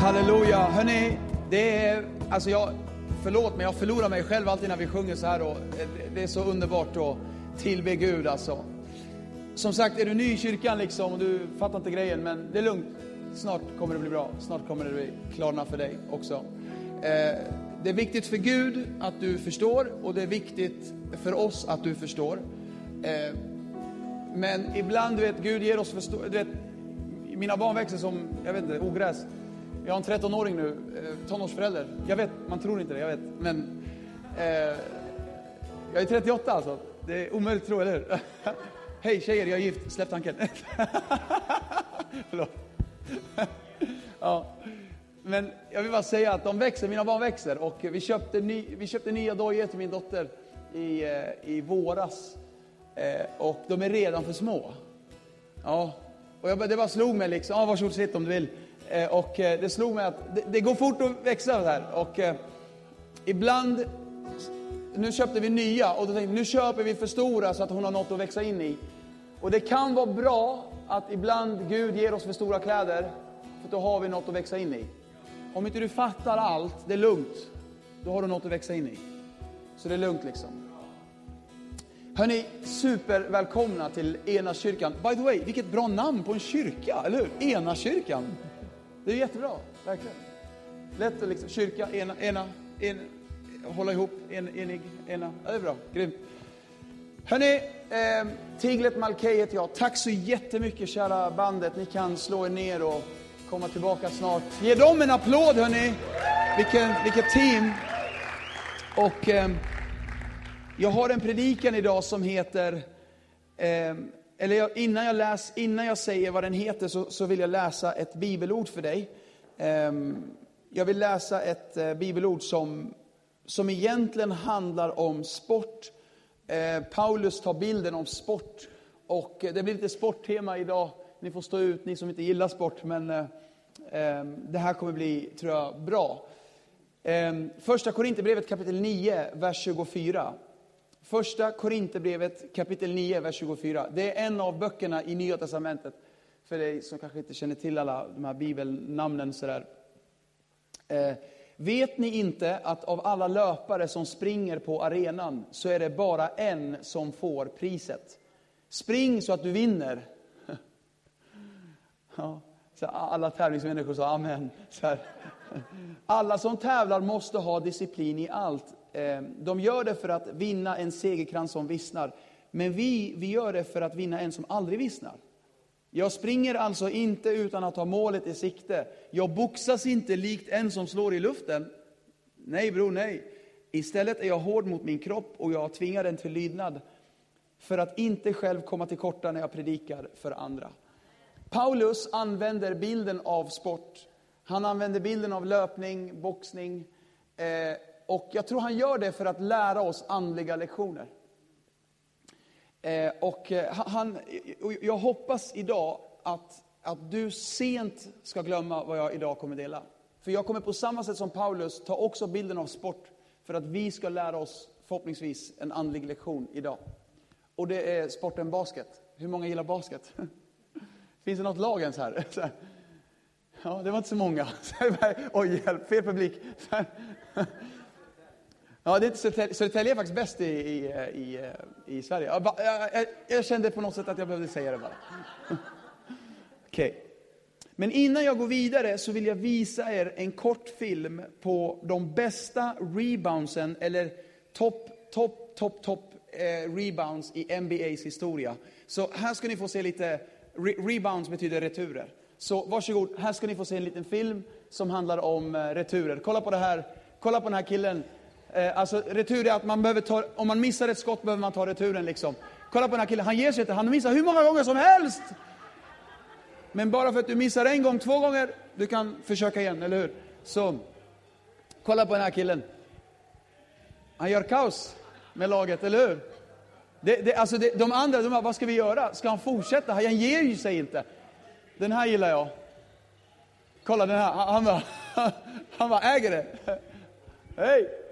Halleluja. Hörni, det är, alltså jag, förlåt men jag förlorar mig själv alltid när vi sjunger så här. Och det är så underbart att tillbe Gud alltså. Som sagt, är du ny i kyrkan liksom och du fattar inte grejen, men det är lugnt. Snart kommer det bli bra. Snart kommer det bli klarna för dig också. Eh, det är viktigt för Gud att du förstår och det är viktigt för oss att du förstår. Eh, men ibland, du vet, Gud ger oss förstå... Du vet, mina barn växer som, jag vet inte, ogräs. Jag har en 13-åring nu, eh, tonårsförälder. Jag vet, man tror inte det, jag vet. Men eh, jag är 38 alltså. Det är omöjligt att tro, eller hur? Hej tjejer, jag är gift. Släpp tanken. Förlåt. ja. Men jag vill bara säga att de växer, mina barn växer. Och vi köpte, ny, vi köpte nya dojor till min dotter i, eh, i våras. Eh, och de är redan för små. Ja, och jag, det bara slog mig liksom, ah, varsågod sitt om du vill. Eh, och eh, det slog mig att det, det, går fort att växa här. Och eh, ibland, nu köpte vi nya och då tänkte nu köper vi för stora så att hon har något att växa in i. Och det kan vara bra att ibland Gud ger oss för stora kläder, för då har vi något att växa in i. Om inte du fattar allt, det är lugnt. Då har du något att växa in i. Så det är lugnt liksom. Hörni, supervälkomna till Ena kyrkan. By the way, vilket bra namn på en kyrka, eller hur? Ena kyrkan. Det är jättebra, verkligen. Lätt att liksom, kyrka, ena, ena, en, hålla ihop, en, enig, ena. Ja, det är bra, grymt. Hörni, eh, Tiglet Malkej heter jag. Tack så jättemycket kära bandet. Ni kan slå er ner och komma tillbaka snart. Ge dem en applåd hörni! Vilken, vilket team! Och eh, jag har en predikan idag som heter, eh, eller jag, innan, jag läs, innan jag säger vad den heter så, så vill jag läsa ett bibelord för dig. Um, jag vill läsa ett uh, bibelord som, som egentligen handlar om sport. Uh, Paulus tar bilden om sport och eh, det blir lite sporttema idag. Ni får stå ut, ni som inte gillar sport, men eh, ehm, det här kommer bli, tror jag, bra. Ehm, första Korinthierbrevet kapitel 9, vers 24. Första Korinthierbrevet kapitel 9, vers 24. Det är en av böckerna i Nya Testamentet. För dig som kanske inte känner till alla de här bibelnamnen sådär. Eh, vet ni inte att av alla löpare som springer på arenan så är det bara en som får priset? Spring så att du vinner. Ja, så alla tävlingsmänniskor sa amen. Alla som tävlar måste ha disciplin i allt. Ehm, de gör det för att vinna en segerkrans som vissnar. Men vi, vi gör det för att vinna en som aldrig vissnar. Jag springer alltså inte utan att ha målet i sikte. Jag boxas inte likt en som slår i luften. Nej, bror, nej. Istället är jag hård mot min kropp och jag tvingar den till lydnad för att inte själv komma till korta när jag predikar för andra. Paulus använder bilden av sport. Han använder bilden av löpning, boxning, eh, och jag tror han gör det för att lära oss andliga lektioner. Eh, och eh, han, jag hoppas idag att, att du sent ska glömma vad jag idag kommer dela. För jag kommer på samma sätt som Paulus ta också bilden av sport för att vi ska lära oss förhoppningsvis en andlig lektion idag. Och det är sporten basket. Hur många gillar basket? Finns det något lag ens här? Ja, det var inte så många. Oj, hjälp, fel publik. Ja, det är Södertälje, Södertälje är faktiskt bäst i, i, eh, i, eh, i Sverige. Jag, jag, jag, kände på något sätt att jag behövde säga det bara. Okej. Okay. Men innan jag går vidare så vill jag visa er en kort film på de bästa reboundsen, eller topp, topp, topp, topp eh, rebounds i NBAs historia. Så här ska ni få se lite, re, rebounds betyder returer. Så varsågod, här ska ni få se en liten film som handlar om eh, returer. Kolla på det här, kolla på den här killen. Eh, alltså retur är att man behöver ta, om man missar ett skott behöver man ta returen liksom. Kolla på den här killen, han ger sig inte, han missar hur många gånger som helst. Men bara för att du missar en gång, två gånger, du kan försöka igen, eller hur? Så, kolla på den här killen. Han gör kaos med laget, eller hur? Det, det, alltså det, de andra, de bara, vad ska vi göra? Ska han fortsätta? Han ger ju sig inte. Den här gillar jag. Kolla den här, han, han bara, han bara äger det. Hej!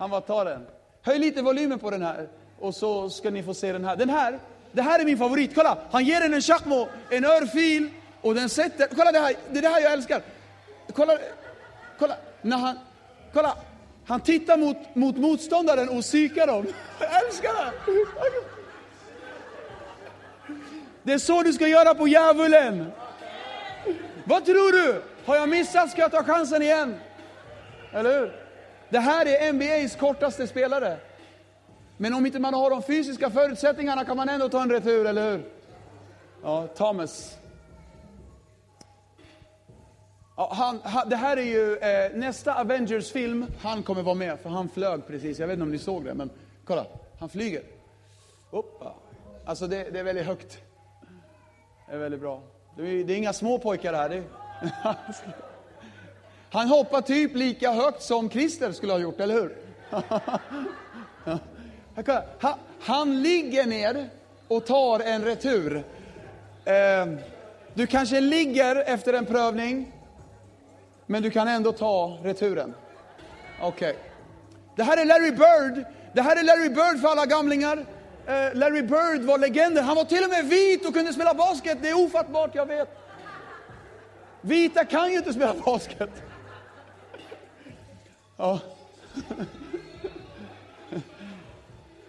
Han bara tar den. Höj lite volymen på den här och så ska ni få se den här. Den här, det här är min favorit. Kolla, han ger den en chakmo, en örfil och den sätter, kolla det här, det är det här jag älskar. kolla, kolla, när han, kolla, han tittar mot, mot motståndaren och psykar dem. Jag älskar det! Det är så du ska göra på djävulen. Vad tror du? Har jag missat ska jag ta chansen igen. Eller hur? Det här är NBAs kortaste spelare. Men om inte man har de fysiska förutsättningarna kan man ändå ta en retur, eller hur? Ja, Thomas. Ja, han, han, det här är ju eh, nästa Avengers-film. Han kommer vara med, för han flög precis. Jag vet inte om ni såg det, men kolla. Han flyger. Hoppa. Alltså, det, det är väldigt högt. Det är väldigt bra. Det är, det är inga små pojkar här. Det han hoppar typ lika högt som Christer skulle ha gjort, eller hur? Han, ligger ner och tar en retur. Ehm, du kanske ligger efter en prövning, men du kan ändå ta returen. Okej. Okay. Det här är Larry Bird. Det här är Larry Bird för alla gamlingar. Eh, Larry Bird var legenden. Han var till och med vit och kunde spela basket. Det är ofattbart, jag vet. Vita kan ju inte spela basket. Ja.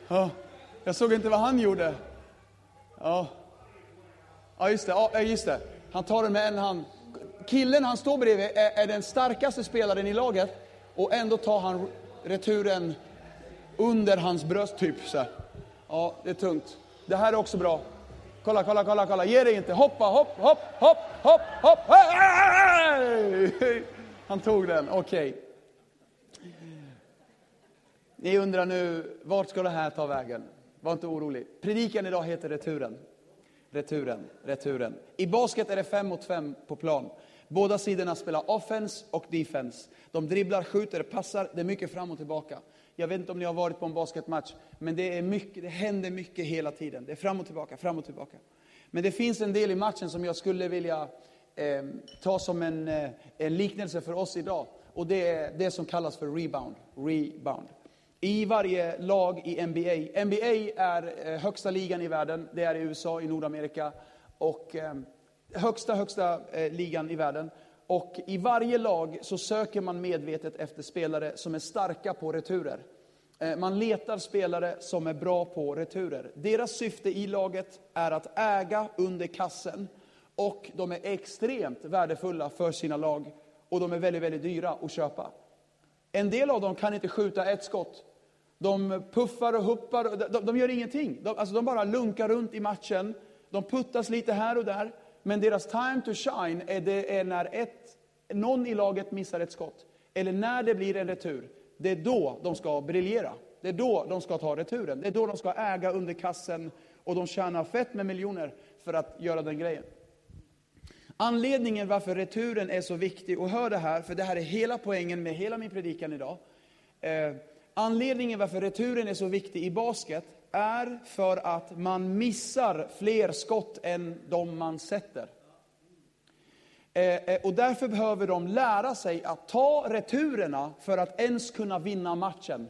ja. Jag såg inte vad han gjorde. Ja, ja just, det. ja eh, just det. Han tar den med en hand. Killen han står bredvid är, är den starkaste spelaren i laget och ändå tar han returen under hans bröst, typ. Så Ja, det är tungt. Det här är också bra. Kolla, kolla, kolla, kolla. Ge dig inte. Hoppa, hopp, hopp, hopp, hopp, hopp. Hey! Han tog den. Okej. Okay. Ni undrar nu, vart ska det här ta vägen? Var inte orolig. Predikan idag heter Returen. Returen, returen. I basket är det fem mot fem på plan. Båda sidorna spelar offense och defense. De dribblar, skjuter, passar, det är mycket fram och tillbaka. Jag vet inte om ni har varit på en basketmatch, men det, är mycket, det händer mycket hela tiden. Det är fram och tillbaka, fram och tillbaka. Men det finns en del i matchen som jag skulle vilja eh, ta som en, eh, en liknelse för oss idag. Och det är det som kallas för rebound. Rebound i varje lag i NBA. NBA är eh, högsta ligan i världen. Det är i USA, i Nordamerika. Och eh, högsta, högsta eh, ligan i världen. Och i varje lag så söker man medvetet efter spelare som är starka på returer. Eh, man letar spelare som är bra på returer. Deras syfte i laget är att äga under kassen. Och de är extremt värdefulla för sina lag. Och de är väldigt, väldigt dyra att köpa. En del av dem kan inte skjuta ett skott, de puffar och huppar, de, de gör ingenting. De, alltså de bara lunkar runt i matchen. De puttas lite här och där. Men deras time to shine är, det är när ett, någon i laget missar ett skott. Eller när det blir en retur. Det är då de ska briljera. Det är då de ska ta returen. Det är då de ska äga under kassen och de tjänar fett med miljoner för att göra den grejen. Anledningen varför returen är så viktig, och hör det här, för det här är hela poängen med hela min predikan idag. Eh, Anledningen varför returen är så viktig i basket är för att man missar fler skott än de man sätter. Eh, eh, och därför behöver de lära sig att ta returerna för att ens kunna vinna matchen.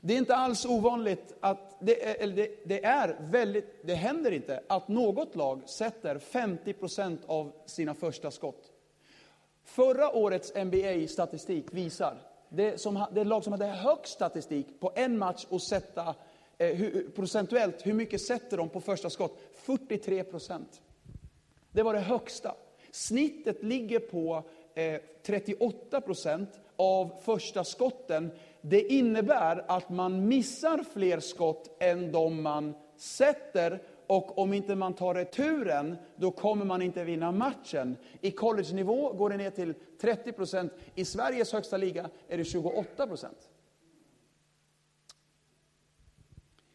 Det är inte alls ovanligt att, det, eh, det, det är väldigt, det händer inte att något lag sätter 50% av sina första skott. Förra årets NBA-statistik visar det, som, det lag som hade högst statistik på en match och sätta eh, hur, procentuellt, hur mycket sätter de på första skott? 43 procent. Det var det högsta. Snittet ligger på eh, 38 procent av första skotten. Det innebär att man missar fler skott än de man sätter och om inte man tar returen, då kommer man inte vinna matchen. I college-nivå går det ner till 30 procent. I Sveriges högsta liga är det 28 procent.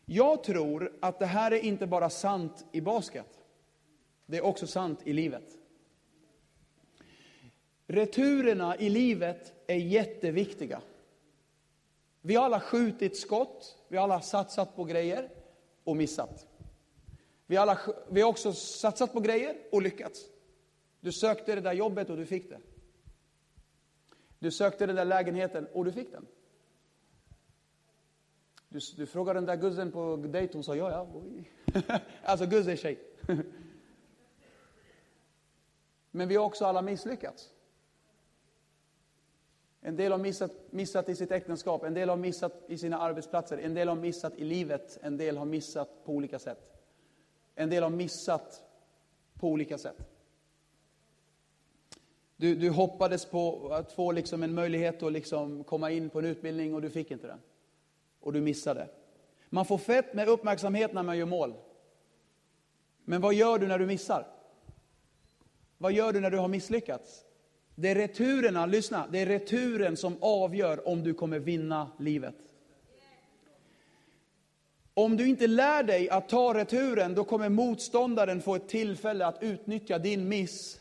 Jag tror att det här är inte bara sant i basket. Det är också sant i livet. Returerna i livet är jätteviktiga. Vi har alla skjutit skott, vi har alla satsat på grejer och missat. Vi, alla, vi har också satsat på grejer och lyckats. Du sökte det där jobbet och du fick det. Du sökte den där lägenheten och du fick den. Du, du frågade den där guzzen på dejt, hon sa ja, ja. alltså guzz är tjej. Men vi har också alla misslyckats. En del har missat, missat i sitt äktenskap, en del har missat i sina arbetsplatser, en del har missat i livet, en del har missat på olika sätt. En del har missat på olika sätt. Du, du hoppades på att få liksom en möjlighet att liksom komma in på en utbildning och du fick inte den. Och du missade. Man får fett med uppmärksamhet när man gör mål. Men vad gör du när du missar? Vad gör du när du har misslyckats? Det är returerna, lyssna, det är returen som avgör om du kommer vinna livet. Om du inte lär dig att ta returen, då kommer motståndaren få ett tillfälle att utnyttja din miss.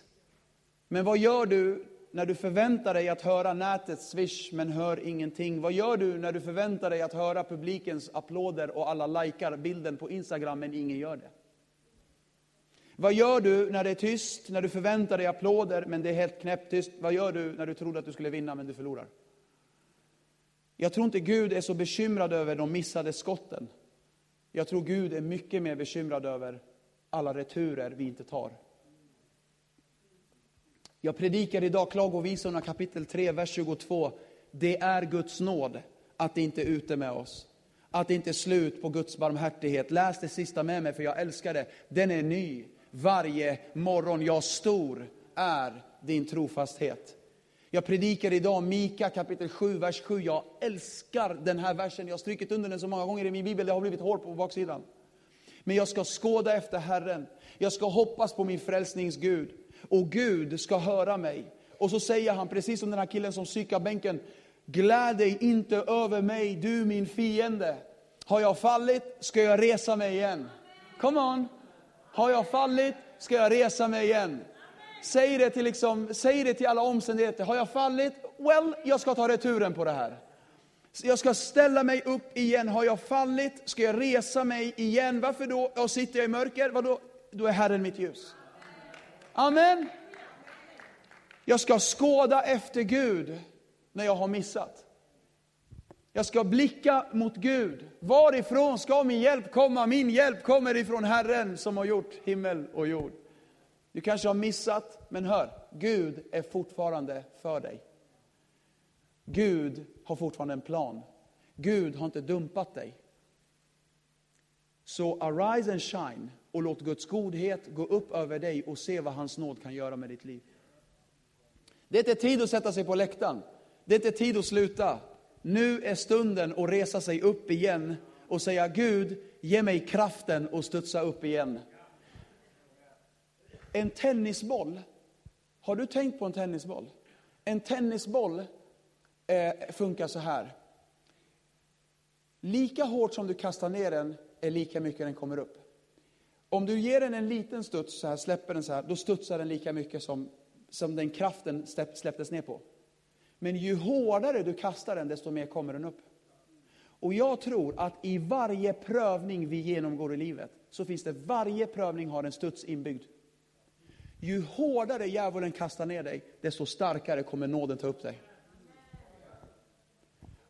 Men vad gör du när du förväntar dig att höra nätets swish men hör ingenting? Vad gör du när du förväntar dig att höra publikens applåder och alla likar bilden på Instagram men ingen gör det? Vad gör du när det är tyst, när du förväntar dig applåder men det är helt knäpptyst? Vad gör du när du trodde att du skulle vinna men du förlorar? Jag tror inte Gud är så bekymrad över de missade skotten. Jag tror Gud är mycket mer bekymrad över alla returer vi inte tar. Jag predikar idag Klagovisorna kapitel 3, vers 22. Det är Guds nåd att det inte är ute med oss. Att det inte är slut på Guds barmhärtighet. Läs det sista med mig, för jag älskar det. Den är ny varje morgon. Ja, stor är din trofasthet. Jag predikar idag Mika kapitel 7, vers 7. Jag älskar den här versen. Jag har strykit under den så många gånger i min bibel, det har blivit hår på baksidan. Men jag ska skåda efter Herren. Jag ska hoppas på min frälsnings Gud. Och Gud ska höra mig. Och så säger han, precis som den här killen som psykar bänken. Gläd dig inte över mig, du min fiende. Har jag fallit ska jag resa mig igen. Come on! Har jag fallit ska jag resa mig igen. Säg det till, liksom, säg det till alla omständigheter. Har jag fallit? Well, jag ska ta returen på det här. Jag ska ställa mig upp igen. Har jag fallit ska jag resa mig igen. Varför då? Och sitter jag i mörker? Vadå? Då är Herren mitt ljus. Amen. Jag ska skåda efter Gud när jag har missat. Jag ska blicka mot Gud. Varifrån ska min hjälp komma? Min hjälp kommer ifrån Herren som har gjort himmel och jord. Du kanske har missat, men hör, Gud är fortfarande för dig. Gud har fortfarande en plan. Gud har inte dumpat dig. Så arise and shine och låt Guds godhet gå upp över dig och se vad hans nåd kan göra med ditt liv. Det är inte tid att sätta sig på läktaren. Det är inte tid att sluta. Nu är stunden att resa sig upp igen och säga Gud, ge mig kraften att studsa upp igen. En tennisboll, har du tänkt på en tennisboll? En tennisboll eh, funkar så här. Lika hårt som du kastar ner den är lika mycket den kommer upp. Om du ger den en liten studs, så här, släpper den så här, då studsar den lika mycket som, som den kraften släpptes ner på. Men ju hårdare du kastar den, desto mer kommer den upp. Och jag tror att i varje prövning vi genomgår i livet, så finns det varje prövning har en studs inbyggd. Ju hårdare djävulen kastar ner dig, desto starkare kommer nåden ta upp dig.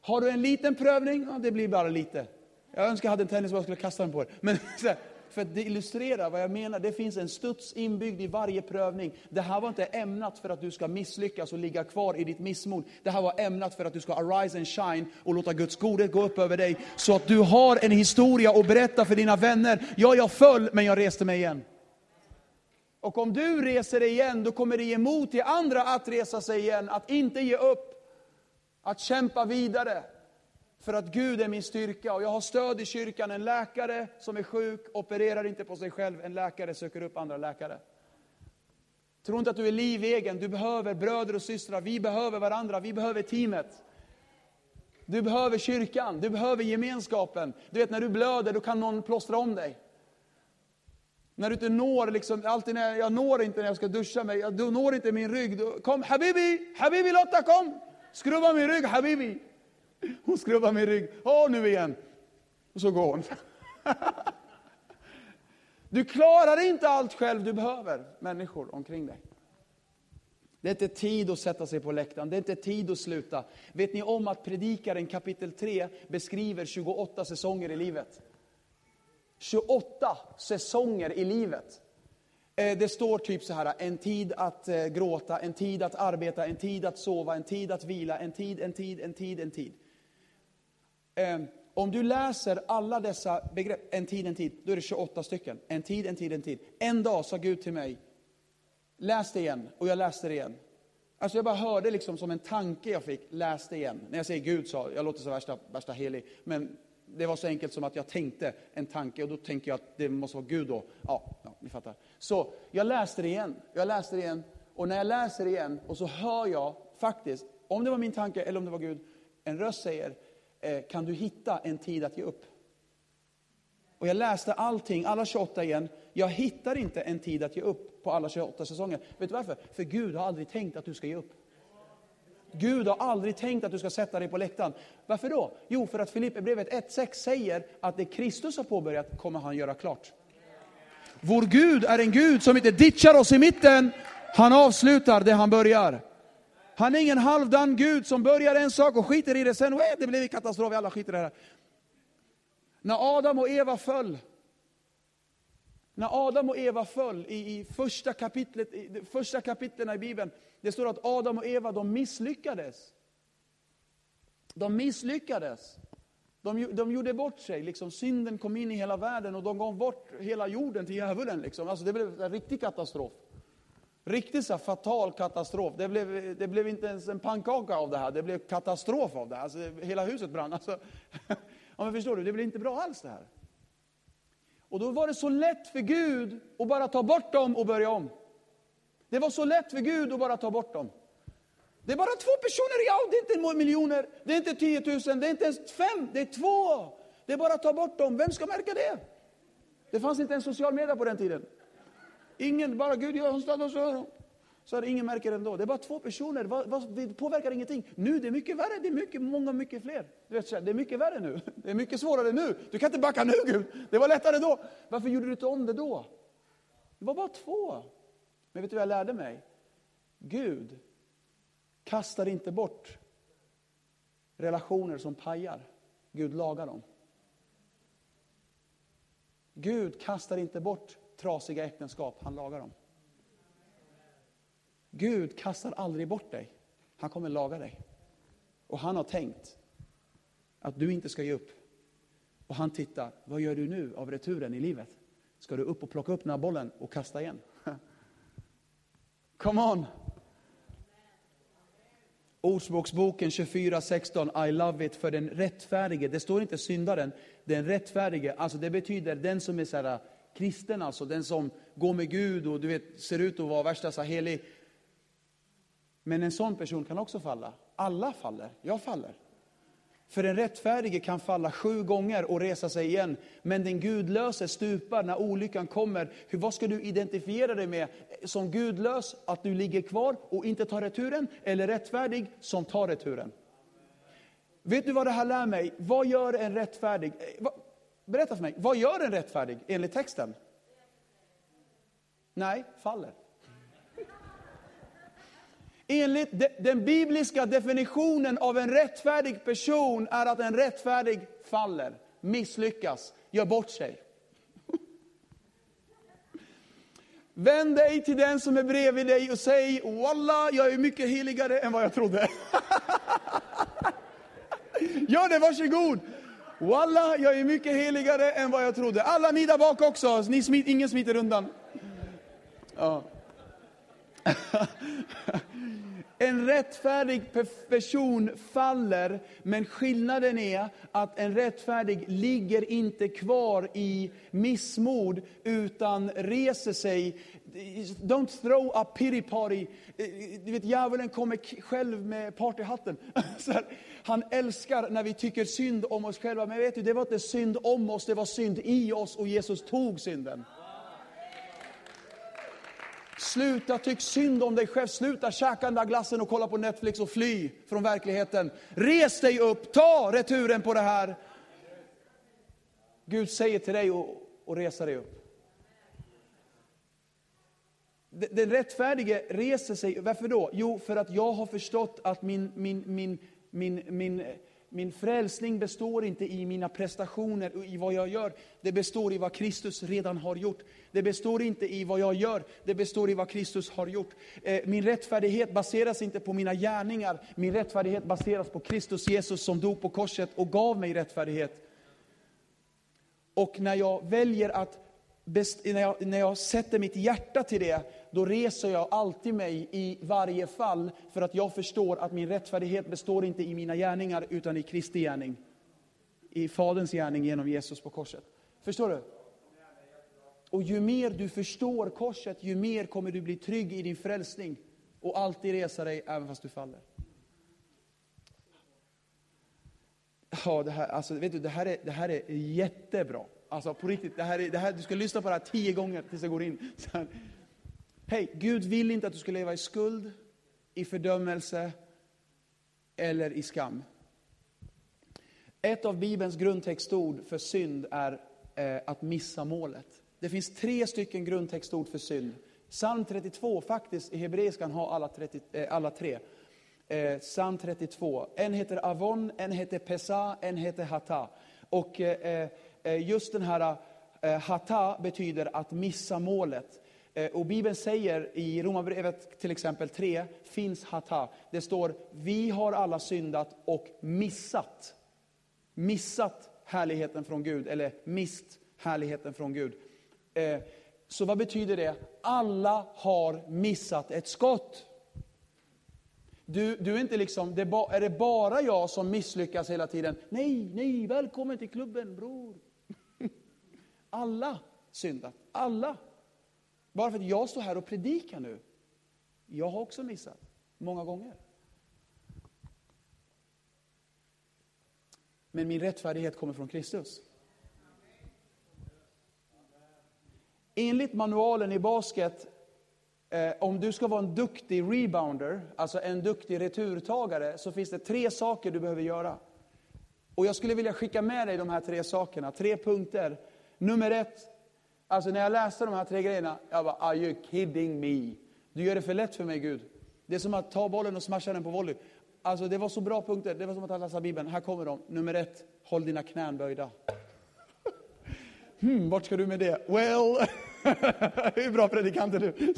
Har du en liten prövning, ja, det blir bara lite. Jag önskar jag hade en tennisboll och skulle kasta den på er. Men för att det illustrerar vad jag menar, det finns en studs inbyggd i varje prövning. Det här var inte ämnat för att du ska misslyckas och ligga kvar i ditt missmod. Det här var ämnat för att du ska arise and shine och låta Guds godhet gå upp över dig. Så att du har en historia att berätta för dina vänner. Ja, jag föll, men jag reste mig igen. Och om du reser dig igen, då kommer det ge mod till andra att resa sig igen, att inte ge upp, att kämpa vidare. För att Gud är min styrka och jag har stöd i kyrkan. En läkare som är sjuk opererar inte på sig själv, en läkare söker upp andra läkare. Tro inte att du är livegen, du behöver bröder och systrar, vi behöver varandra, vi behöver teamet. Du behöver kyrkan, du behöver gemenskapen. Du vet när du blöder, då kan någon plåstra om dig. När du inte når, liksom, alltid när jag når inte när jag ska duscha mig, du når inte min rygg. Du, kom Habibi, Habibi Lotta kom! Skrubba min rygg Habibi! Hon skrubbar min rygg. Åh, nu igen. Och så går hon. Du klarar inte allt själv, du behöver människor omkring dig. Det är inte tid att sätta sig på läktaren, det är inte tid att sluta. Vet ni om att Predikaren kapitel 3 beskriver 28 säsonger i livet? 28 säsonger i livet. Eh, det står typ så här, en tid att eh, gråta, en tid att arbeta, en tid att sova, en tid att vila, en tid, en tid, en tid, en tid. Eh, om du läser alla dessa begrepp, en tid, en tid, då är det 28 stycken. En tid, en tid, en tid. En dag sa Gud till mig, läs det igen, och jag läste det igen. Alltså jag bara hörde liksom som en tanke jag fick, läs det igen. När jag säger Gud sa, jag låter så värsta, värsta helig, men det var så enkelt som att jag tänkte en tanke och då tänker jag att det måste vara Gud då. Ja, ja, ni fattar. Så jag läste det igen, jag läste det igen och när jag läser det igen och så hör jag faktiskt, om det var min tanke eller om det var Gud, en röst säger, eh, kan du hitta en tid att ge upp? Och jag läste allting, alla 28 igen. Jag hittar inte en tid att ge upp på alla 28 säsonger. Vet du varför? För Gud har aldrig tänkt att du ska ge upp. Gud har aldrig tänkt att du ska sätta dig på läktaren. Varför då? Jo, för att Filipperbrevet 1.6 säger att det Kristus har påbörjat kommer han göra klart. Vår Gud är en Gud som inte ditchar oss i mitten, han avslutar det han börjar. Han är ingen halvdan Gud som börjar en sak och skiter i det sen, det blev katastrof, alla skiter i det här. När Adam och Eva föll, när Adam och Eva föll i, i första, kapitlet, i de första kapitlen i Bibeln, det står att Adam och Eva de misslyckades. De misslyckades. De, de gjorde bort sig, liksom, synden kom in i hela världen och de gav bort hela jorden till djävulen. Liksom. Alltså, det blev en riktig katastrof. Riktigt så fatal katastrof. Det blev, det blev inte ens en pannkaka av det här, det blev katastrof av det här. Alltså, hela huset brann. Alltså, ja, men förstår du, det blev inte bra alls det här. Och då var det så lätt för Gud att bara ta bort dem och börja om. Det var så lätt för Gud att bara ta bort dem. Det är bara två personer i allt, det är inte miljoner, det är inte 10 000, det är inte ens fem, det är två. Det är bara att ta bort dem, vem ska märka det? Det fanns inte en social media på den tiden. Ingen, bara Gud gör hon stannar så. Så hade ingen märker ändå. Det är bara två personer, vad, vad, det påverkar ingenting. Nu det är mycket värre, det är mycket, många mycket fler. Du vet, så här, det är mycket värre nu. Det är mycket svårare nu. Du kan inte backa nu Gud. Det var lättare då. Varför gjorde du inte om det då? Det var bara två. Men vet du vad jag lärde mig? Gud kastar inte bort relationer som pajar. Gud lagar dem. Gud kastar inte bort trasiga äktenskap, han lagar dem. Gud kastar aldrig bort dig, han kommer laga dig. Och han har tänkt att du inte ska ge upp. Och han tittar, vad gör du nu av returen i livet? Ska du upp och plocka upp den här bollen och kasta igen? Come on! Ordspråksboken 24.16, I love it, för den rättfärdige. Det står inte syndaren, den rättfärdige. Alltså det betyder den som är så här, äh, kristen, alltså den som går med Gud och du vet, ser ut att vara värsta så här, helig. Men en sån person kan också falla. Alla faller, jag faller. För den rättfärdige kan falla sju gånger och resa sig igen. Men den gudlöse stupar när olyckan kommer. Hur, vad ska du identifiera dig med? Som gudlös, att du ligger kvar och inte tar returen? Eller rättfärdig som tar returen? Vet du vad det här lär mig? Vad gör en rättfärdig? Eh, vad- Berätta för mig, vad gör en rättfärdig enligt texten? Nej, faller. Enligt de- den bibliska definitionen av en rättfärdig person är att en rättfärdig faller, misslyckas, gör bort sig. Vänd dig till den som är bredvid dig och säg Walla, jag är mycket heligare än vad jag trodde. Gör det, varsågod. Walla, jag är mycket heligare än vad jag trodde. Alla ni där bak också, ni smit, ingen smiter undan. Ja. En rättfärdig person faller, men skillnaden är att en rättfärdig ligger inte kvar i missmod, utan reser sig. Don't throw a pity party. Du vet, djävulen kommer själv med partyhatten. Han älskar när vi tycker synd om oss själva, men vet du, det var inte synd om oss, det var synd i oss och Jesus tog synden. Sluta tyck synd om dig själv, sluta käka den där glassen och kolla på Netflix och fly från verkligheten. Res dig upp, ta returen på det här. Gud säger till dig att resa dig upp. Den den rättfärdige reser sig, varför då? Jo, för att jag har förstått att min, min, min, min, min, min frälsning består inte i mina prestationer och i vad jag gör. Det består i vad Kristus redan har gjort. Det består inte i vad jag gör, det består i vad Kristus har gjort. Eh, min rättfärdighet baseras inte på mina gärningar. Min rättfärdighet baseras på Kristus Jesus som dog på korset och gav mig rättfärdighet. Och när jag väljer att när jag, när jag sätter mitt hjärta till det, då reser jag alltid mig i varje fall, för att jag förstår att min rättfärdighet består inte i mina gärningar, utan i Kristi gärning. I Faderns gärning genom Jesus på korset. Förstår du? Och ju mer du förstår korset, ju mer kommer du bli trygg i din frälsning och alltid resa dig även fast du faller. Ja, det här, alltså, vet du, det, här är, det här är jättebra. Alltså på riktigt, det här är, det här, du ska lyssna på det här tio gånger tills jag går in. Hej, Gud vill inte att du ska leva i skuld, i fördömelse eller i skam. Ett av Bibelns grundtextord för synd är eh, att missa målet. Det finns tre stycken grundtextord för synd. Psalm 32, faktiskt i hebreiskan har alla, 30, eh, alla tre. Eh, Psalm 32. En heter Avon, en heter Pesa, en heter Hata. Och eh, eh, Eh, just den här eh, Hata betyder att missa målet. Eh, och Bibeln säger i Romarbrevet till exempel 3, finns hata. Det står, vi har alla syndat och missat. Missat härligheten från Gud, eller mist härligheten från Gud. Så vad betyder det? Alla har missat ett skott. Du, du är inte liksom, det är det bara jag som misslyckas hela tiden? Nej, nej, välkommen till klubben bror. Alla syndat, alla. Bara för att jag står här och predikar nu. Jag har också missat, många gånger. Men min rättfärdighet kommer från Kristus. Enligt manualen i basket, eh, om du ska vara en duktig rebounder, alltså en duktig returtagare, så finns det tre saker du behöver göra. Och jag skulle vilja skicka med dig de här tre sakerna, tre punkter. Nummer ett, Alltså när jag läste de här tre grejerna, jag bara, are you kidding me? Du gör det för lätt för mig Gud. Det är som att ta bollen och smasha den på volley. Alltså det var så bra punkter, det var som att läsa Bibeln. Här kommer de. Nummer ett, håll dina knän böjda. Hmm, vart ska du med det? Well, hur bra predikant är du?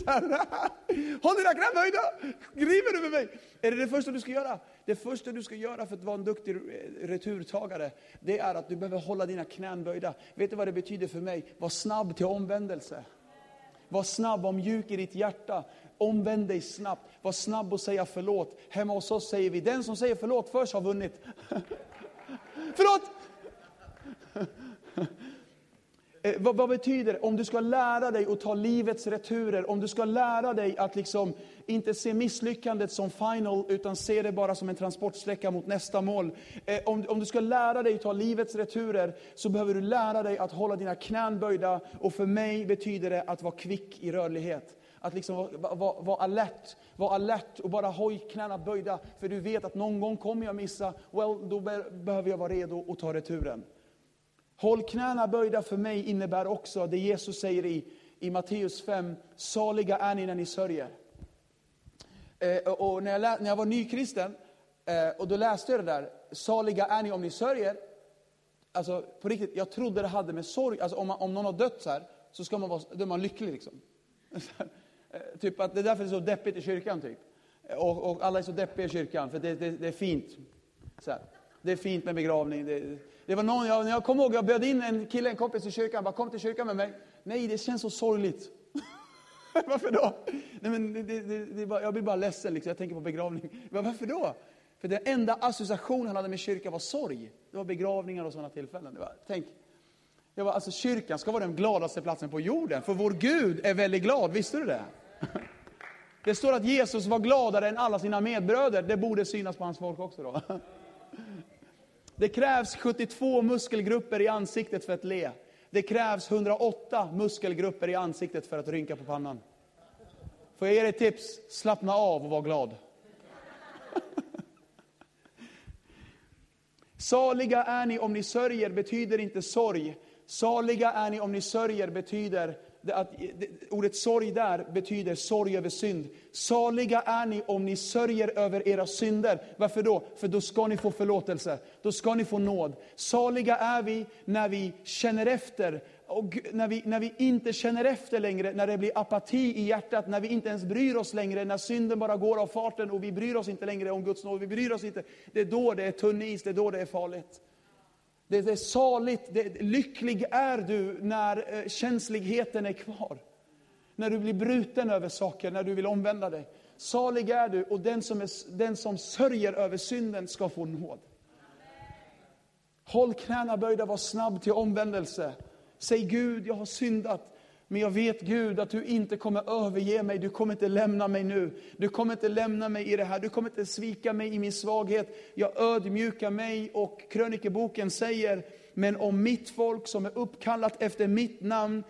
Håll dina knän böjda! Griper du med mig? Är det det första du ska göra? Det första du ska göra för att vara en duktig eh, returtagare, det är att du behöver hålla dina knän böjda. Vet du vad det betyder för mig? Var snabb till omvändelse. Var snabb, var mjuk i ditt hjärta. Omvänd dig snabbt. Var snabb och säga förlåt. Hemma hos oss säger vi, den som säger förlåt först har vunnit. förlåt! Eh, vad, vad, betyder det? Om du ska lära dig att ta livets returer, om du ska lära dig att liksom inte se misslyckandet som final, utan se det bara som en transportsträcka mot nästa mål. Eh, om, om du ska lära dig att ta livets returer, så behöver du lära dig att hålla dina knän böjda. Och för mig betyder det att vara kvick i rörlighet. Att liksom vara, vara, vara alert, vara alert och bara ha knäna böjda. För du vet att någon gång kommer jag missa, well, då behöver jag vara redo att ta returen. Håll knäna böjda för mig innebär också det Jesus säger i, i Matteus 5, saliga är ni när ni sörjer. Eh, och när jag, när jag var nykristen, eh, och då läste jag det där, saliga är ni om ni sörjer. Alltså på riktigt, jag trodde det hade med sorg, alltså om, man, om någon har dött så här, så ska man vara, då är man lycklig liksom. Eh, typ att det är därför det är så deppigt i kyrkan typ. Eh, och, och alla är så deppiga i kyrkan, för det, det, det är fint. Så här. Det är fint med begravning. Det, det var någon, jag, jag kommer ihåg, jag bjöd in en kille, en kompis i kyrkan, bara kom till kyrkan med mig. Nej, det känns så sorgligt. varför då? Nej, men det, det, det, bara, jag blir bara ledsen, liksom. jag tänker på begravning. Bara, varför då? För den enda association han hade med kyrkan var sorg. Det var begravningar och sådana tillfällen. Det var, tänk, jag bara, alltså, kyrkan ska vara den gladaste platsen på jorden, för vår Gud är väldigt glad, visste du det? Det står att Jesus var gladare än alla sina medbröder, det borde synas på hans folk också då. Det krävs 72 muskelgrupper i ansiktet för att le. Det krävs 108 muskelgrupper i ansiktet för att rynka på pannan. Får jag ge dig ett tips? Slappna av och var glad. Saliga är ni om ni sörjer betyder inte sorg. Saliga är ni om ni sörjer betyder att, ordet sorg där betyder sorg över synd. Saliga är ni om ni sörjer över era synder. Varför då? För då ska ni få förlåtelse. Då ska ni få nåd. Saliga är vi när vi känner efter. Och när vi, när vi inte känner efter längre, när det blir apati i hjärtat, när vi inte ens bryr oss längre, när synden bara går av farten och vi bryr oss inte längre om Guds nåd, vi bryr oss inte. Det är då det är tunn is, det är då det är farligt. Det, är saligt, det, lycklig är du när eh, känsligheten är kvar. När du blir bruten över saker, när du vill omvända dig. Salig är du och den som, är, den som sörjer över synden ska få nåd. Håll knäna böjda, var snabb till omvändelse. Säg Gud, jag har syndat. Men jag vet Gud att du inte kommer överge mig, du kommer inte lämna mig nu. Du kommer inte lämna mig i det här, du kommer inte svika mig i min svaghet. Jag ödmjukar mig och krönikeboken säger, men om mitt folk som är uppkallat efter mitt namn,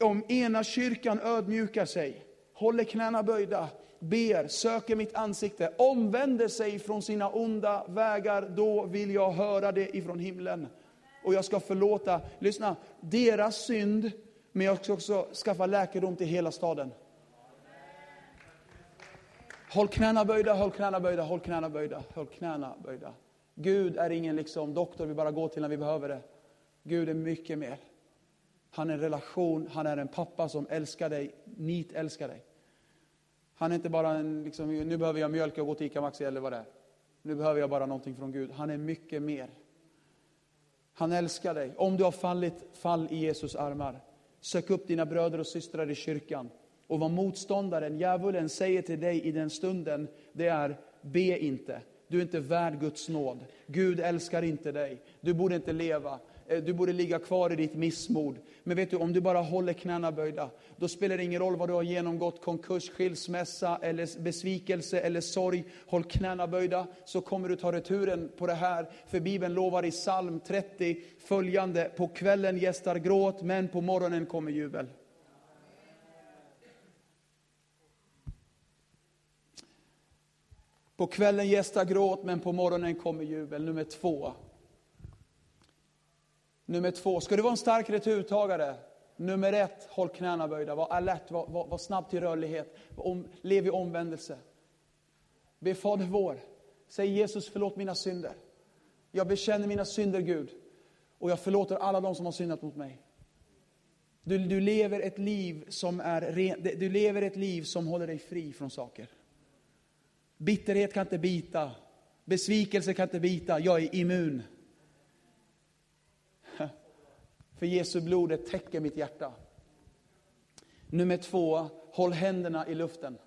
om ena kyrkan ödmjukar sig, håller knäna böjda, ber, söker mitt ansikte, omvänder sig från sina onda vägar, då vill jag höra det ifrån himlen. Och jag ska förlåta, lyssna, deras synd men jag ska också skaffa läkedom till hela staden. Håll knäna böjda, håll knäna böjda, håll knäna böjda, håll knäna böjda. Gud är ingen liksom doktor vi bara går till när vi behöver det. Gud är mycket mer. Han är en relation, han är en pappa som älskar dig, nit älskar dig. Han är inte bara en, liksom, nu behöver jag mjölk och gå till ICA Maxi eller vad det är. Nu behöver jag bara någonting från Gud. Han är mycket mer. Han älskar dig. Om du har fallit, fall i Jesus armar. Sök upp dina bröder och systrar i kyrkan. Och vad motståndaren, djävulen, säger till dig i den stunden, det är be inte. Du är inte värd Guds nåd. Gud älskar inte dig. Du borde inte leva. Eh, du borde ligga kvar i ditt missmod. Men vet du, om du bara håller knäna böjda, då spelar det ingen roll vad du har genomgått, konkurs, skilsmässa, eller besvikelse eller sorg. Håll knäna böjda, så kommer du ta returen på det här. För Bibeln lovar i psalm 30 följande, på kvällen gästar gråt, men på morgonen kommer jubel. På kvällen gästar gråt, men på morgonen kommer jubel. Nummer två. Nummer två, ska du vara en stark returtagare? Nummer ett, håll knäna böjda, var alert, var, var, var snabb till rörlighet, om, lev i omvändelse. Be Fader vår, säg Jesus förlåt mina synder. Jag bekänner mina synder Gud och jag förlåter alla de som har syndat mot mig. Du, du, lever ett liv som är ren, du lever ett liv som håller dig fri från saker. Bitterhet kan inte bita, besvikelse kan inte bita, jag är immun. För Jesu blod täcker mitt hjärta. Nummer två, håll händerna i luften.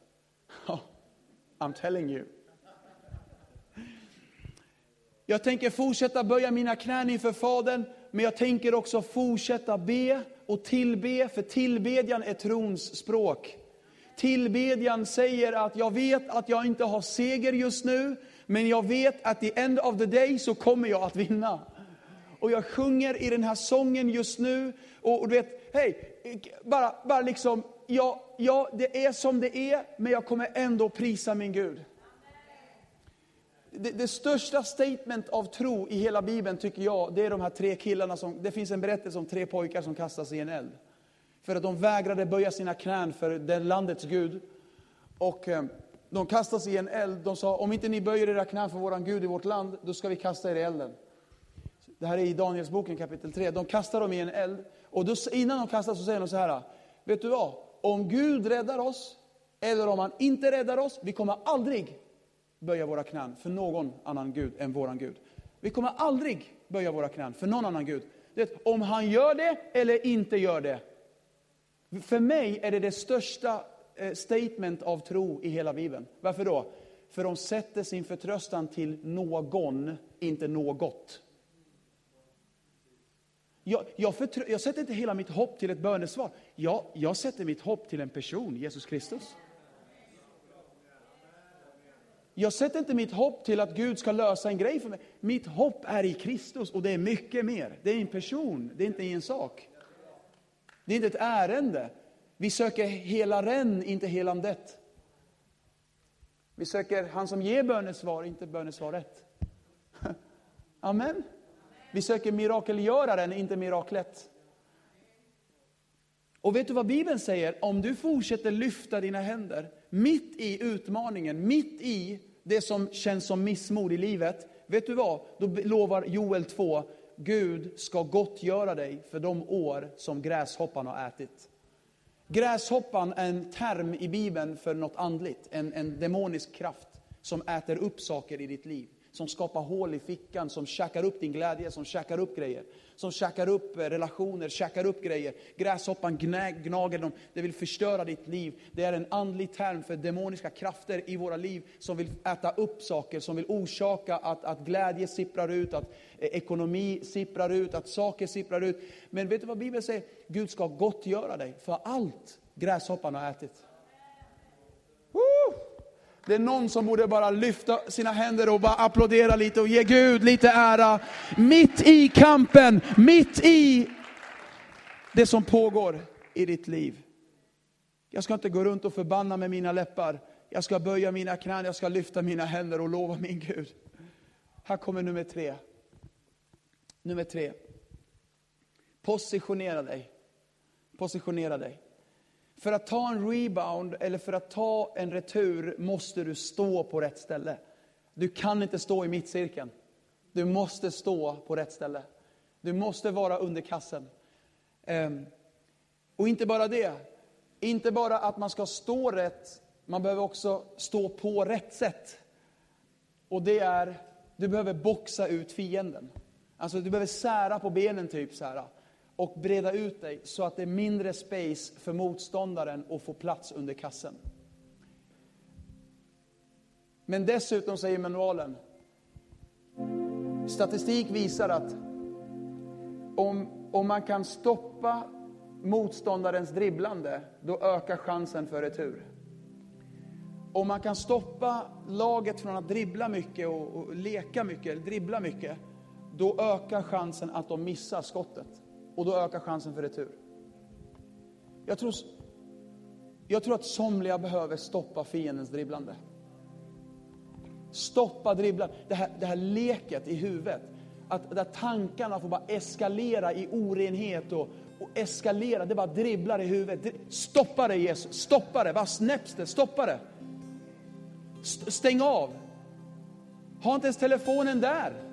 I'm telling you. Jag tänker fortsätta böja mina knän inför Fadern, men jag tänker också fortsätta be och tillbe, för tillbedjan är trons språk. Tillbedjan säger att jag vet att jag inte har seger just nu, men jag vet att the end of the day så kommer jag att vinna och jag sjunger i den här sången just nu. Och, och du vet, hej, bara, bara liksom, ja, ja, det är som det är, men jag kommer ändå prisa min Gud. Det, det, största statement av tro i hela Bibeln tycker jag, det är de här tre killarna som, det finns en berättelse om tre pojkar som kastas i en eld. För att de vägrade böja sina knän för det landets Gud. Och eh, de kastas i en eld, de sa, om inte ni böjer era knän för våran Gud i vårt land, då ska vi kasta er i elden. Det här är i Danielsboken kapitel 3. De kastar dem i en eld. Och då, innan de kastas så säger de så här. Vet du vad? Om Gud räddar oss, eller om han inte räddar oss, vi kommer aldrig böja våra knän för någon annan Gud än våran Gud. Vi kommer aldrig böja våra knän för någon annan Gud. Det, om han gör det eller inte gör det. För mig är det det största eh, statement av tro i hela Bibeln. Varför då? För de sätter sin förtröstan till någon, inte något. Jag, jag, jag, sätter inte hela mitt hopp till ett bönesvar. Jag, jag sätter mitt hopp till en person, Jesus Kristus. Jag sätter inte mitt hopp till att Gud ska lösa en grej för mig. Mitt hopp är i Kristus och det är mycket mer. Det är en person, det är inte en sak. Det är inte ett ärende. Vi söker hela ren, inte helandet. Vi söker han som ger bönesvar, inte bönesvaret. Amen. Vi söker mirakelgöraren, inte miraklet. Och vet du vad Bibeln säger? Om du fortsätter lyfta dina händer, mitt i utmaningen, mitt i det som känns som missmod i livet. Vet du vad? Då lovar Joel 2, Gud ska gottgöra dig för de år som gräshoppan har ätit. Gräshoppan är en term i Bibeln för något andligt, en, en demonisk kraft som äter upp saker i ditt liv som skapar hål i fickan, som käkar upp din glädje, som käkar upp grejer. Som käkar upp eh, relationer, käkar upp grejer. Gräshoppan gnager dem, det vill förstöra ditt liv. Det är en andlig term för demoniska krafter i våra liv som vill äta upp saker, som vill orsaka att, att glädje sipprar ut, att eh, ekonomi sipprar ut, att saker sipprar ut. Men vet du vad Bibeln säger? Gud ska gottgöra dig för allt gräshoppan har ätit. Det är någon som borde bara lyfta sina händer och bara applådera lite och ge Gud lite ära. Mitt i kampen, mitt i det som pågår i ditt liv. Jag ska inte gå runt och förbanna med mina läppar. Jag ska böja mina knän, jag ska lyfta mina händer och lova min Gud. Här kommer nummer tre. Nummer tre. Positionera dig. Positionera dig. För att ta en rebound eller för att ta en retur måste du stå på rätt ställe. Du kan inte stå i mittcirkeln. Du måste stå på rätt ställe. Du måste vara under kassen. Ehm, och inte bara det. Inte bara att man ska stå rätt, man behöver också stå på rätt sätt. Och det är, du behöver boxa ut fienden. Alltså du behöver sära på benen typ så här och breda ut dig så att det är mindre space för motståndaren att få plats under kassen. Men dessutom säger manualen, statistik visar att om, om man kan stoppa motståndarens dribblande, då ökar chansen för retur. Om man kan stoppa laget från att dribbla mycket och, och leka mycket, dribbla mycket, då ökar chansen att de missar skottet. Och då ökar chansen för retur. Jag tror, jag tror att somliga behöver stoppa fiendens dribblande. Stoppa dribblandet, det här, det här leket i huvudet. Att där tankarna får bara eskalera i orenhet och, och eskalera, det bara dribblar i huvudet. Stoppa det Jesus, stoppa det, vad snäpps det, stoppa det. Stäng av. Ha inte ens telefonen där.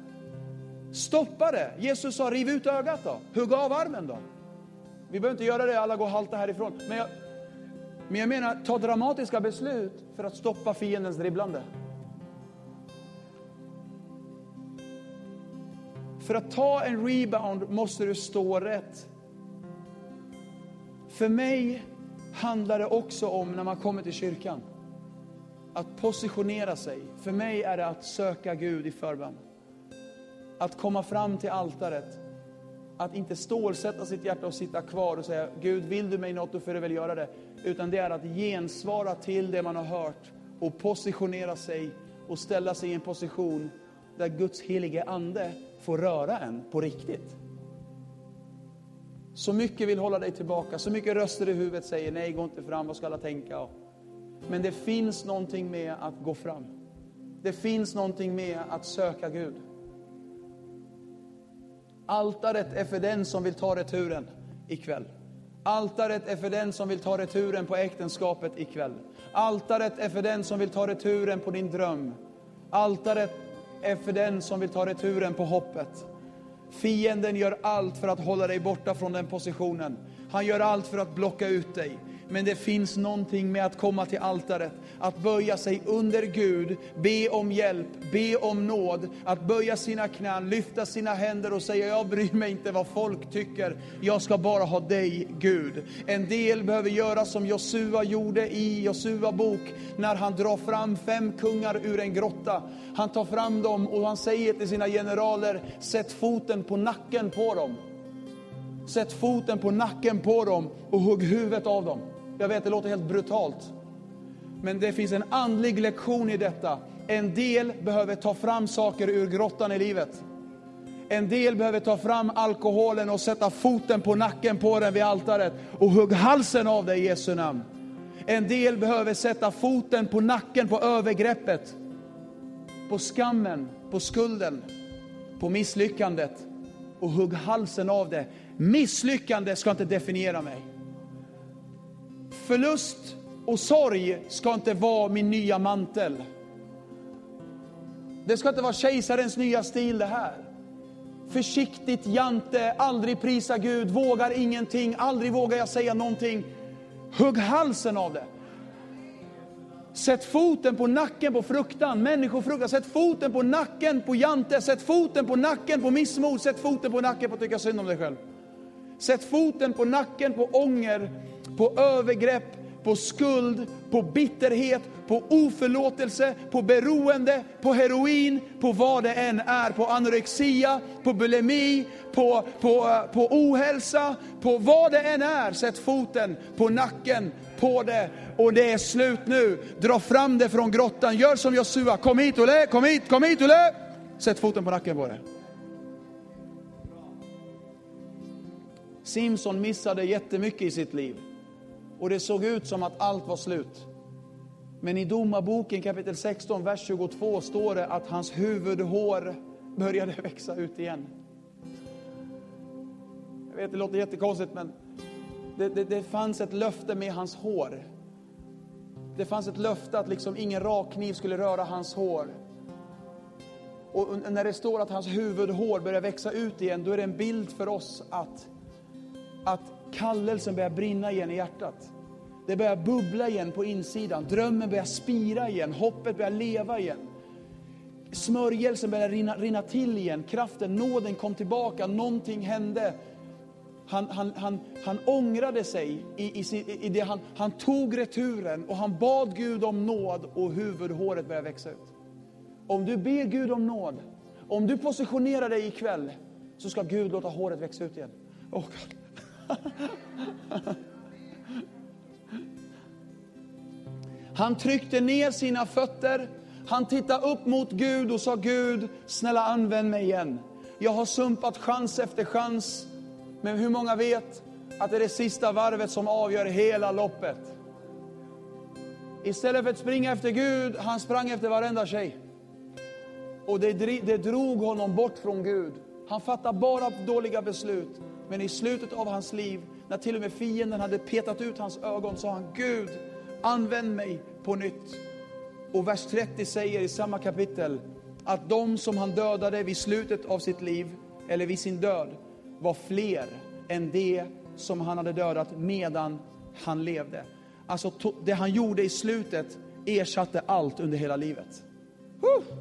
Stoppa det. Jesus sa riv ut ögat då. Hugg av armen då. Vi behöver inte göra det, alla går halta härifrån. Men jag, men jag menar, ta dramatiska beslut för att stoppa fiendens dribblande. För att ta en rebound måste du stå rätt. För mig handlar det också om, när man kommer till kyrkan, att positionera sig. För mig är det att söka Gud i förbön att komma fram till altaret, att inte stålsätta sitt hjärta och sitta kvar och säga Gud, vill du mig något, då får du väl göra det. Utan det är att gensvara till det man har hört och positionera sig och ställa sig i en position där Guds helige Ande får röra en på riktigt. Så mycket vill hålla dig tillbaka, så mycket röster i huvudet säger nej, gå inte fram, vad ska alla tänka? Men det finns någonting med att gå fram. Det finns någonting med att söka Gud. Altaret är för den som vill ta returen ikväll. Altaret är för den som vill ta returen på äktenskapet ikväll. Altaret är för den som vill ta returen på din dröm. Altaret är för den som vill ta returen på hoppet. Fienden gör allt för att hålla dig borta från den positionen. Han gör allt för att blocka ut dig. Men det finns någonting med att komma till altaret, att böja sig under Gud, be om hjälp, be om nåd, att böja sina knän, lyfta sina händer och säga jag bryr mig inte vad folk tycker, jag ska bara ha dig Gud. En del behöver göra som Josua gjorde i Josua bok, när han drar fram fem kungar ur en grotta. Han tar fram dem och han säger till sina generaler, sätt foten på nacken på dem. Sätt foten på nacken på dem och hugg huvudet av dem. Jag vet, det låter helt brutalt. Men det finns en andlig lektion i detta. En del behöver ta fram saker ur grottan i livet. En del behöver ta fram alkoholen och sätta foten på nacken på den vid altaret och hugg halsen av dig i Jesu namn. En del behöver sätta foten på nacken på övergreppet, på skammen, på skulden, på misslyckandet och hugg halsen av det. Misslyckande ska inte definiera mig. Förlust och sorg ska inte vara min nya mantel. Det ska inte vara kejsarens nya stil det här. Försiktigt jante, aldrig prisa Gud, vågar ingenting, aldrig vågar jag säga någonting. Hugg halsen av det. Sätt foten på nacken på fruktan, människofruktan. Sätt foten på nacken på jante, sätt foten på nacken på missmod, sätt foten på nacken på att tycka synd om dig själv. Sätt foten på nacken på ånger, på övergrepp, på skuld, på bitterhet, på oförlåtelse, på beroende, på heroin, på vad det än är. På anorexia, på bulimi, på, på, eh, på ohälsa, på vad det än är. Sätt foten på nacken på det och det är slut nu. Dra fram det från grottan. Gör som Josua. Kom hit Olle, kom hit, kom hit Olle. Sätt foten på nacken på det. Simson missade jättemycket i sitt liv. Och det såg ut som att allt var slut. Men i Domarboken kapitel 16, vers 22 står det att hans huvudhår började växa ut igen. Jag vet, det låter jättekonstigt, men det, det, det fanns ett löfte med hans hår. Det fanns ett löfte att liksom ingen rakkniv skulle röra hans hår. Och när det står att hans huvudhår börjar växa ut igen, då är det en bild för oss att, att kallelsen börjar brinna igen i hjärtat. Det börjar bubbla igen på insidan. Drömmen börjar spira igen. Hoppet börjar leva igen. Smörjelsen börjar rinna, rinna till igen. Kraften, nåden kom tillbaka. Någonting hände. Han, han, han, han ångrade sig i, i, i det. Han, han tog returen och han bad Gud om nåd och huvudhåret började växa ut. Om du ber Gud om nåd, om du positionerar dig ikväll, så ska Gud låta håret växa ut igen. Oh han tryckte ner sina fötter, han tittade upp mot Gud och sa Gud, snälla använd mig igen. Jag har sumpat chans efter chans, men hur många vet att det är det sista varvet som avgör hela loppet? Istället för att springa efter Gud, han sprang efter varenda tjej. Och det, det drog honom bort från Gud. Han fattade bara dåliga beslut. Men i slutet av hans liv, när till och med fienden hade petat ut hans ögon, sa han Gud, använd mig på nytt. Och vers 30 säger i samma kapitel att de som han dödade vid slutet av sitt liv, eller vid sin död, var fler än det som han hade dödat medan han levde. Alltså det han gjorde i slutet ersatte allt under hela livet. Huh!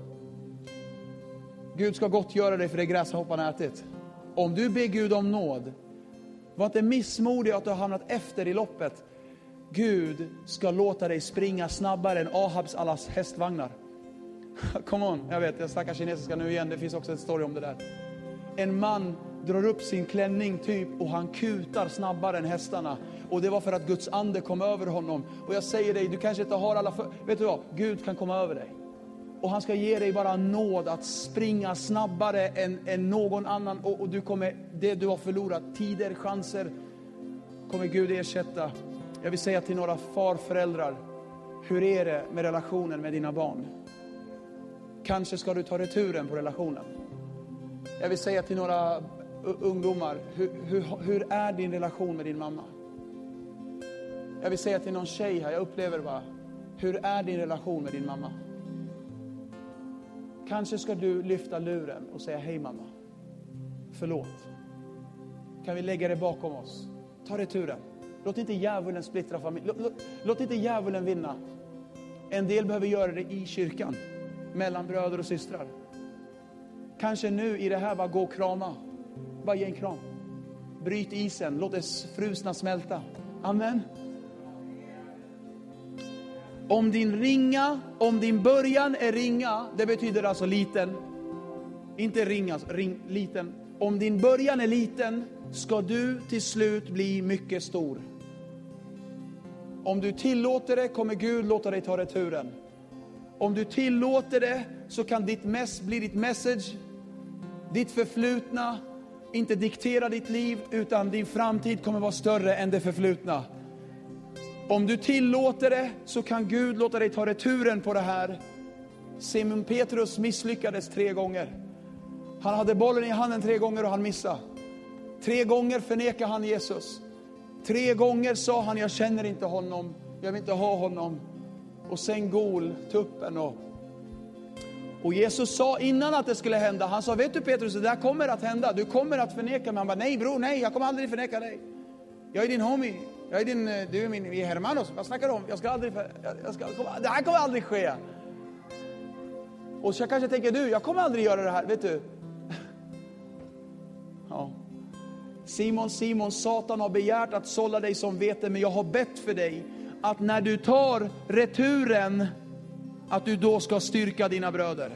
Gud ska gottgöra dig för det gräshoppan ätit. Om du ber Gud om nåd, var inte missmodig att du har hamnat efter i loppet. Gud ska låta dig springa snabbare än Ahabs alla hästvagnar. Come on, jag vet, jag snackar kinesiska nu igen, det finns också en story om det där. En man drar upp sin klänning typ och han kutar snabbare än hästarna. Och det var för att Guds ande kom över honom. Och jag säger dig, du kanske inte har alla för... Vet du vad? Gud kan komma över dig. Och han ska ge dig bara nåd att springa snabbare än, än någon annan. Och, och, du kommer, det du har förlorat, tider, chanser, kommer Gud ersätta. Jag vill säga till några farföräldrar, hur är det med relationen med dina barn? Kanske ska du ta returen på relationen. Jag vill säga till några ungdomar, hur, hur, hur är din relation med din mamma? Jag vill säga till någon tjej här, jag upplever bara, hur är din relation med din mamma? Kanske ska du lyfta luren och säga hej mamma. Förlåt. Kan vi lägga det bakom oss? Ta returen. Låt inte djävulen splittra familjen. Låt, låt, låt inte djävulen vinna. En del behöver göra det i kyrkan, mellan bröder och systrar. Kanske nu i det här, bara gå och krama. Bara ge en kram. Bryt isen, låt det frusna smälta. Amen. Om din ringa, om din början är ringa, det betyder alltså liten. Inte ringa, ring, liten. Om din början är liten ska du till slut bli mycket stor. Om du tillåter det kommer Gud låta dig ta returen. Om du tillåter det så kan ditt mess bli ditt message, ditt förflutna, inte diktera ditt liv utan din framtid kommer vara större än det förflutna. Om du tillåter det så kan Gud låta dig ta returen på det här. Simon Petrus misslyckades tre gånger. Han hade bollen i handen tre gånger och han missade. Tre gånger förnekade han Jesus. Tre gånger sa han, jag känner inte honom, jag vill inte ha honom. Och sen gol, tuppen och och Jesus sa innan att det skulle hända, han sa, vet du Petrus, det där kommer att hända, du kommer att förneka mig. Han bara, nej bror, nej, jag kommer aldrig förneka dig. Jag är din homie, jag är din, eh, du är min, vi är hermanos, vad snackar du om? Jag ska aldrig, jag, ska, det här kommer aldrig ske. Och så kanske tänker du, jag kommer aldrig göra det här, vet du. Ja. Simon, Simon, Satan har begärt att sålla dig som vete, men jag har bett för dig att när du tar returen att du då ska styrka dina bröder.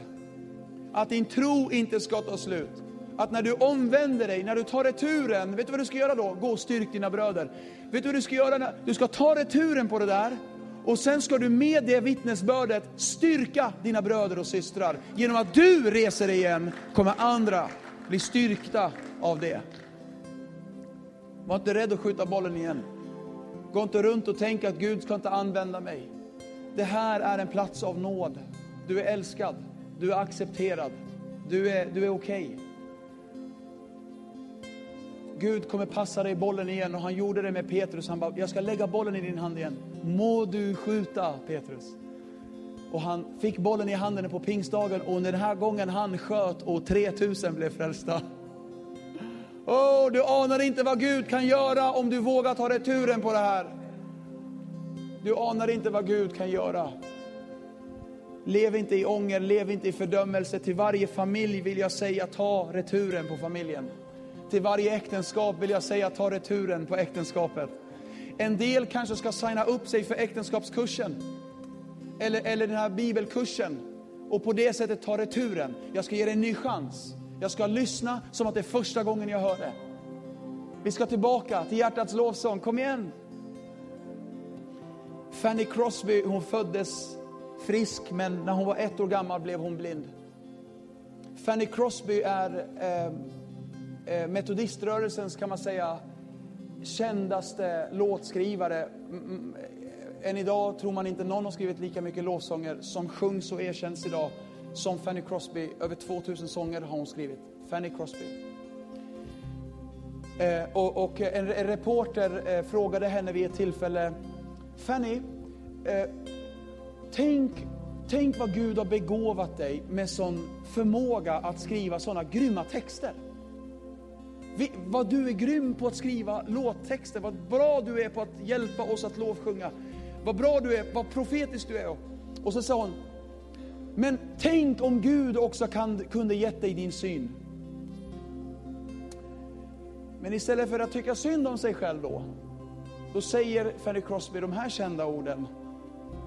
Att din tro inte ska ta slut. Att när du omvänder dig, när du tar returen, vet du vad du ska göra då? Gå och styrk dina bröder. Vet du vad du ska göra? Du ska ta returen på det där och sen ska du med det vittnesbördet styrka dina bröder och systrar. Genom att du reser dig igen kommer andra bli styrkta av det. Var inte rädd att skjuta bollen igen. Gå inte runt och tänk att Gud ska inte använda mig. Det här är en plats av nåd. Du är älskad, du är accepterad, du är, du är okej. Okay. Gud kommer passa dig bollen igen och han gjorde det med Petrus. Han bara, jag ska lägga bollen i din hand igen. Må du skjuta Petrus. Och han fick bollen i handen på pingstdagen och den här gången han sköt och 3000 blev frälsta. Oh, du anar inte vad Gud kan göra om du vågar ta returen på det här. Du anar inte vad Gud kan göra. Lev inte i ånger, lev inte i fördömelse. Till varje familj vill jag säga, ta returen på familjen. Till varje äktenskap vill jag säga, ta returen på äktenskapet. En del kanske ska signa upp sig för äktenskapskursen. Eller, eller den här bibelkursen. Och på det sättet ta returen. Jag ska ge dig en ny chans. Jag ska lyssna som att det är första gången jag hör det. Vi ska tillbaka till hjärtats lovsång. Kom igen! Fanny Crosby hon föddes frisk, men när hon var ett år gammal blev hon blind. Fanny Crosby är eh, eh metodiströrelsens, kan man säga, kändaste låtskrivare. Eh, än idag tror man inte någon har skrivit lika mycket lovsånger som sjungs och erkänns idag som Fanny Crosby. Över 2000 sånger har hon skrivit. Fanny Crosby. Eh, och, och en, en, reporter eh, frågade henne vid ett tillfälle Fanny, eh, tänk, tänk vad Gud har begåvat dig med sån förmåga att skriva såna grymma texter. Vi, vad du är grym på att skriva låttexter, vad bra du är på att hjälpa oss att lovsjunga. Vad bra du är, vad profetisk du är. Och så sa hon, men tänk om Gud också kan, kunde gett dig din syn. Men istället för att tycka synd om sig själv då, då säger Fanny Crosby de här kända orden.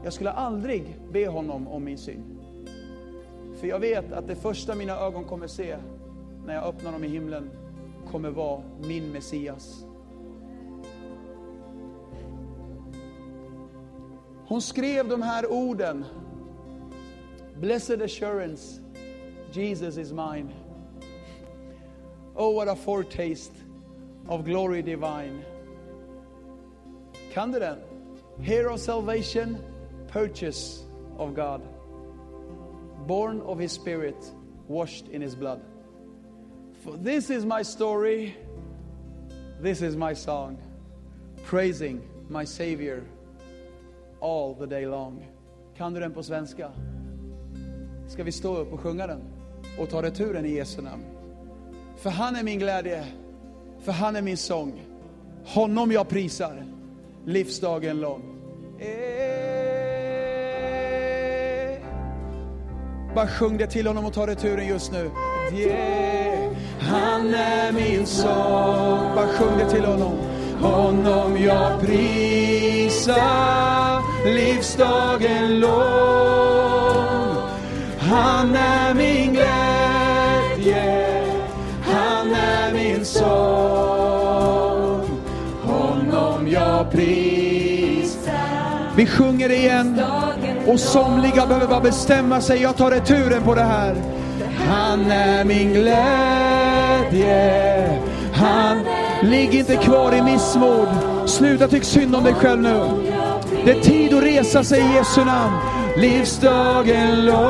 Jag skulle aldrig be honom om min syn. För jag vet att det första mina ögon kommer se när jag öppnar dem i himlen kommer vara min Messias. Hon skrev de här orden. Blessed assurance, Jesus is mine. Oh, what a foretaste of glory divine. Kan du den? Hero salvation, purchase of God. Born of his spirit, washed in his blood. For this is my story, this is my song, praising my Savior all the day long. Kan du den på svenska? Ska vi stå upp och sjunga den och ta returen i Jesu namn? För han är min glädje, för han är min sång. Honom jag prisar livsdagen lång. Eh. Bara sjung det till honom och ta returen just nu. Yeah. Han är min sång. Bara sjung det till honom. Honom jag prisar livsdagen lång. Han är min glädje, han är min sång. Honom jag prisar. Vi sjunger igen. Och somliga behöver bara bestämma sig, jag tar returen på det här. Han är min glädje. Han, ligg inte kvar i missmod. Sluta tyck synd om dig själv nu. Det är tid att resa sig i Jesu namn. Livsdagen lång.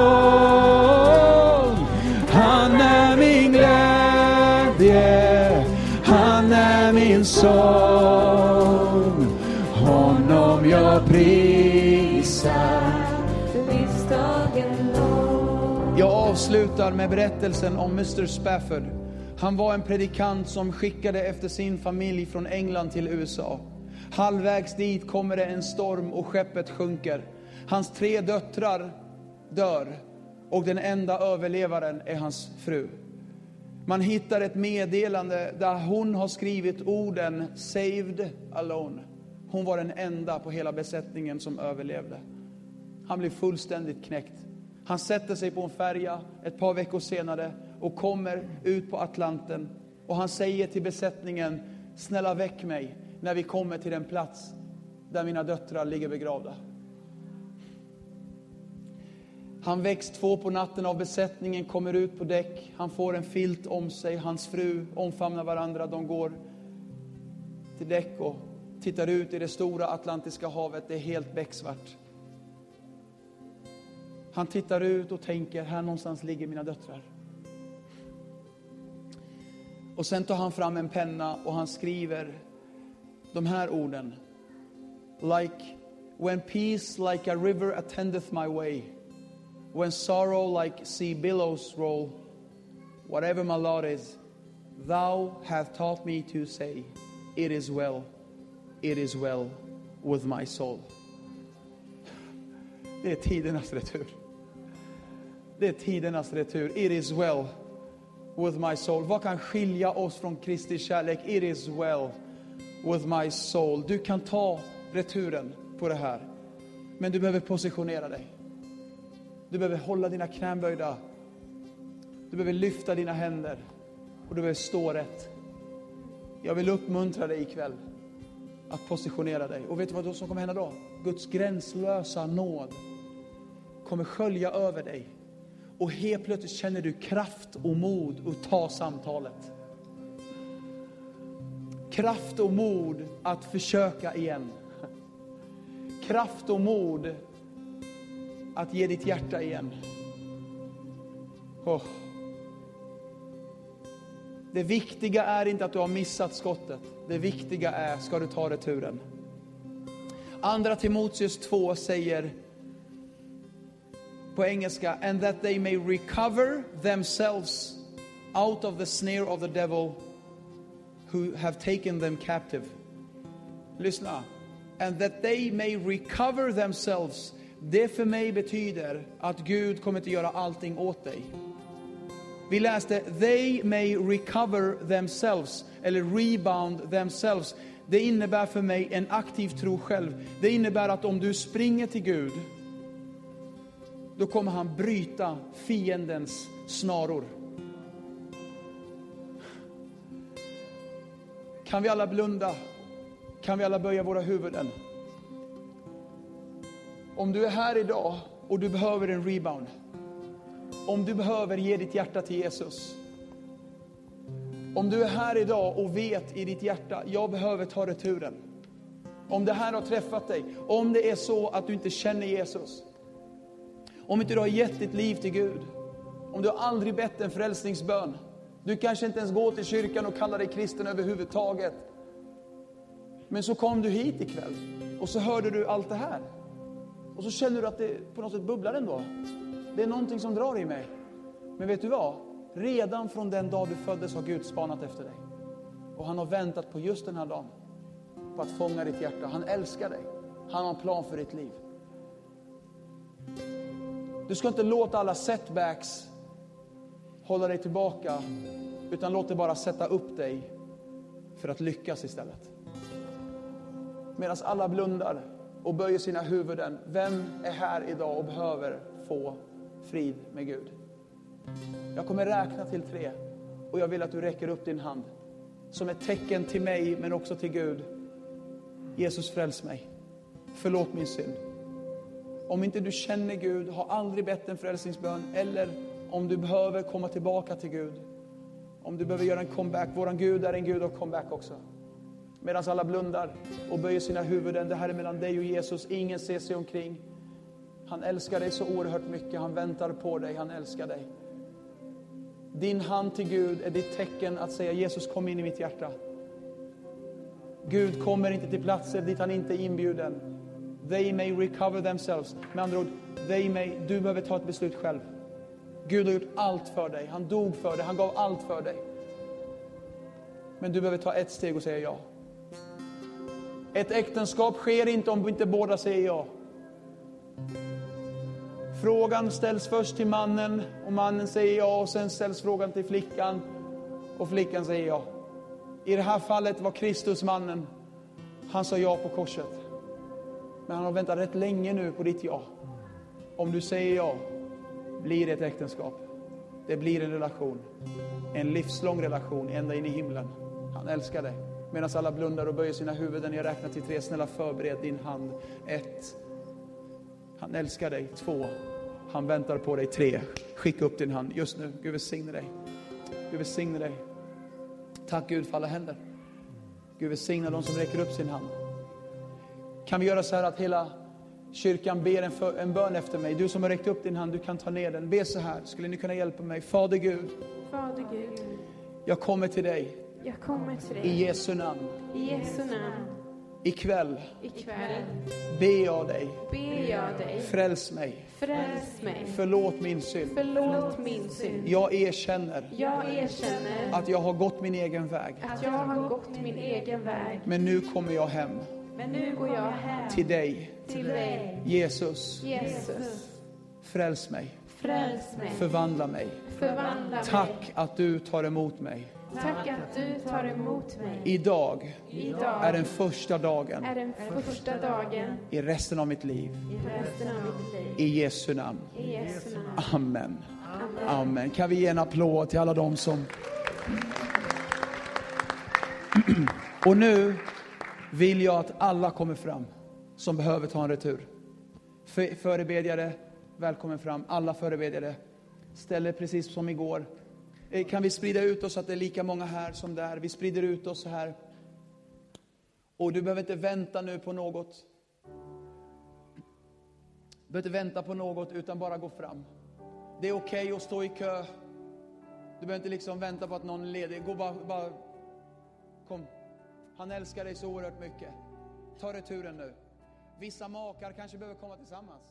Han är min glädje. Han är min sång. Honom jag prisar. Avslutar med berättelsen om Mr Spafford. Han var en predikant som skickade efter sin familj från England till USA. Halvvägs dit kommer det en storm och skeppet sjunker. Hans tre döttrar dör och den enda överlevaren är hans fru. Man hittar ett meddelande där hon har skrivit orden Saved alone. Hon var den enda på hela besättningen som överlevde. Han blev fullständigt knäckt. Han sätter sig på en färja ett par veckor senare och kommer ut på Atlanten. Och han säger till besättningen, snälla väck mig när vi kommer till den plats där mina döttrar ligger begravda. Han väcks två på natten av besättningen, kommer ut på däck. Han får en filt om sig, hans fru omfamnar varandra. De går till däck och tittar ut i det stora Atlantiska havet. Det är helt becksvart. Han tittar ut och tänker, här någonstans ligger mina döttrar. Och sen tar han fram en penna och han skriver de här orden. Like when peace like a river attendeth my way, when sorrow like sea billows roll, whatever my lot is, thou hast taught me to say, it is well, it is well with my soul. Det är tidernas retur. Det är tidernas retur. It is well with my soul. Vad kan skilja oss från Kristi kärlek? It is well with my soul. Du kan ta returen på det här. Men du behöver positionera dig. Du behöver hålla dina knän böjda. Du behöver lyfta dina händer. Och du behöver stå rätt. Jag vill uppmuntra dig ikväll att positionera dig. Och vet du vad som kommer hända då? Guds gränslösa nåd kommer skölja över dig. Och helt plötsligt känner du kraft och mod att ta samtalet. Kraft och mod att försöka igen. Kraft och mod att ge ditt hjärta igen. Oh. Det viktiga är inte att du har missat skottet. Det viktiga är, ska du ta returen? Andra Timoteus 2 säger på engelska, and that they may recover themselves out of the snare of the devil who have taken them captive. Lyssna. And that they may recover themselves. Det för mig betyder att Gud kommer att göra allting åt dig. Vi läste they may recover themselves eller rebound themselves. Det innebär för mig en aktiv tro själv. Det innebär att om du springer till Gud då kommer han bryta fiendens snaror. Kan vi alla blunda? Kan vi alla böja våra huvuden? Om du är här idag och du behöver en rebound. Om du behöver ge ditt hjärta till Jesus. Om du är här idag och vet i ditt hjärta, jag behöver ta returen. Om det här har träffat dig, om det är så att du inte känner Jesus. Om inte du har gett ditt liv till Gud. Om du aldrig bett en frälsningsbön. Du kanske inte ens går till kyrkan och kallar dig kristen överhuvudtaget. Men så kom du hit ikväll och så hörde du allt det här. Och så känner du att det på något sätt bubblar ändå. Det är någonting som drar i mig. Men vet du vad? Redan från den dag du föddes har Gud spanat efter dig. Och han har väntat på just den här dagen. På att fånga ditt hjärta. Han älskar dig. Han har en plan för ditt liv. Du ska inte låta alla setbacks hålla dig tillbaka, utan låt det bara sätta upp dig för att lyckas istället. Medan alla blundar och böjer sina huvuden, vem är här idag och behöver få frid med Gud? Jag kommer räkna till tre och jag vill att du räcker upp din hand som ett tecken till mig men också till Gud. Jesus fräls mig. Förlåt min synd. Om inte du känner Gud, har aldrig bett en frälsningsbön eller om du behöver komma tillbaka till Gud. Om du behöver göra en comeback. Våran Gud är en Gud av comeback också. Medan alla blundar och böjer sina huvuden. Det här är mellan dig och Jesus. Ingen ser sig omkring. Han älskar dig så oerhört mycket. Han väntar på dig. Han älskar dig. Din hand till Gud är ditt tecken att säga Jesus kom in i mitt hjärta. Gud kommer inte till platser dit han inte är inbjuden they may recover themselves. Med andra ord, they may, du behöver ta ett beslut själv. Gud har gjort allt för dig. Han dog för dig, han gav allt för dig. Men du behöver ta ett steg och säga ja. Ett äktenskap sker inte om inte båda säger ja. Frågan ställs först till mannen och mannen säger ja och sen ställs frågan till flickan och flickan säger ja. I det här fallet var Kristus mannen. Han sa ja på korset. Men han har väntat rätt länge nu på ditt ja. Om du säger ja, blir det ett äktenskap. Det blir en relation. En livslång relation ända in i himlen. Han älskar dig. Medan alla blundar och böjer sina huvuden. Jag räknar till tre. Snälla förbered din hand. Ett. Han älskar dig. Två. Han väntar på dig. Tre. Skicka upp din hand just nu. Gud välsigne dig. Gud välsigne dig. Tack Gud för alla händer. Gud välsigna de som räcker upp sin hand. Kan vi göra så här att hela kyrkan ber en, för, en bön efter mig? Du som har räckt upp din hand, du kan ta ner den. Be så här, skulle ni kunna hjälpa mig? Fader Gud, Fader Gud, jag kommer till dig jag kommer till i dig. Jesu namn. I Jesu namn. Ikväll Ikväll ber jag dig, ber jag dig, fräls mig, fräls mig. förlåt min synd. Förlåt min synd. Jag erkänner Jag erkänner att jag har gått min egen väg. att jag har gått min egen väg. Men nu kommer jag hem Men nu går jag hem till dig, till dig. Jesus. Jesus, Fräls mig, fräls mig. förvandla mig. Förvandla mig. Tack att du tar emot mig. Tack att du tar emot mig. Idag Idag är den första dagen är den första dagen i resten av mitt liv. i resten av mitt liv. I Jesu namn. I Jesu namn. Amen. Amen. Kan vi ge en applåd till alla dem som... Och nu vill jag att alla kommer fram som behöver ta en retur. Förebedjare, välkommen fram. Alla förebedjare. Ställ er precis som igår. Eh, kan vi sprida ut oss så att det är lika många här som där? Vi sprider ut oss så här. Och du behöver inte vänta nu på något. Du behöver inte vänta på något utan bara gå fram. Det är okej att stå i kö. Du behöver inte liksom vänta på att någon är ledig. Gå bara, bara. Han älskar dig så oerhört mycket. Ta returen nu. Vissa makar kanske behöver komma tillsammans.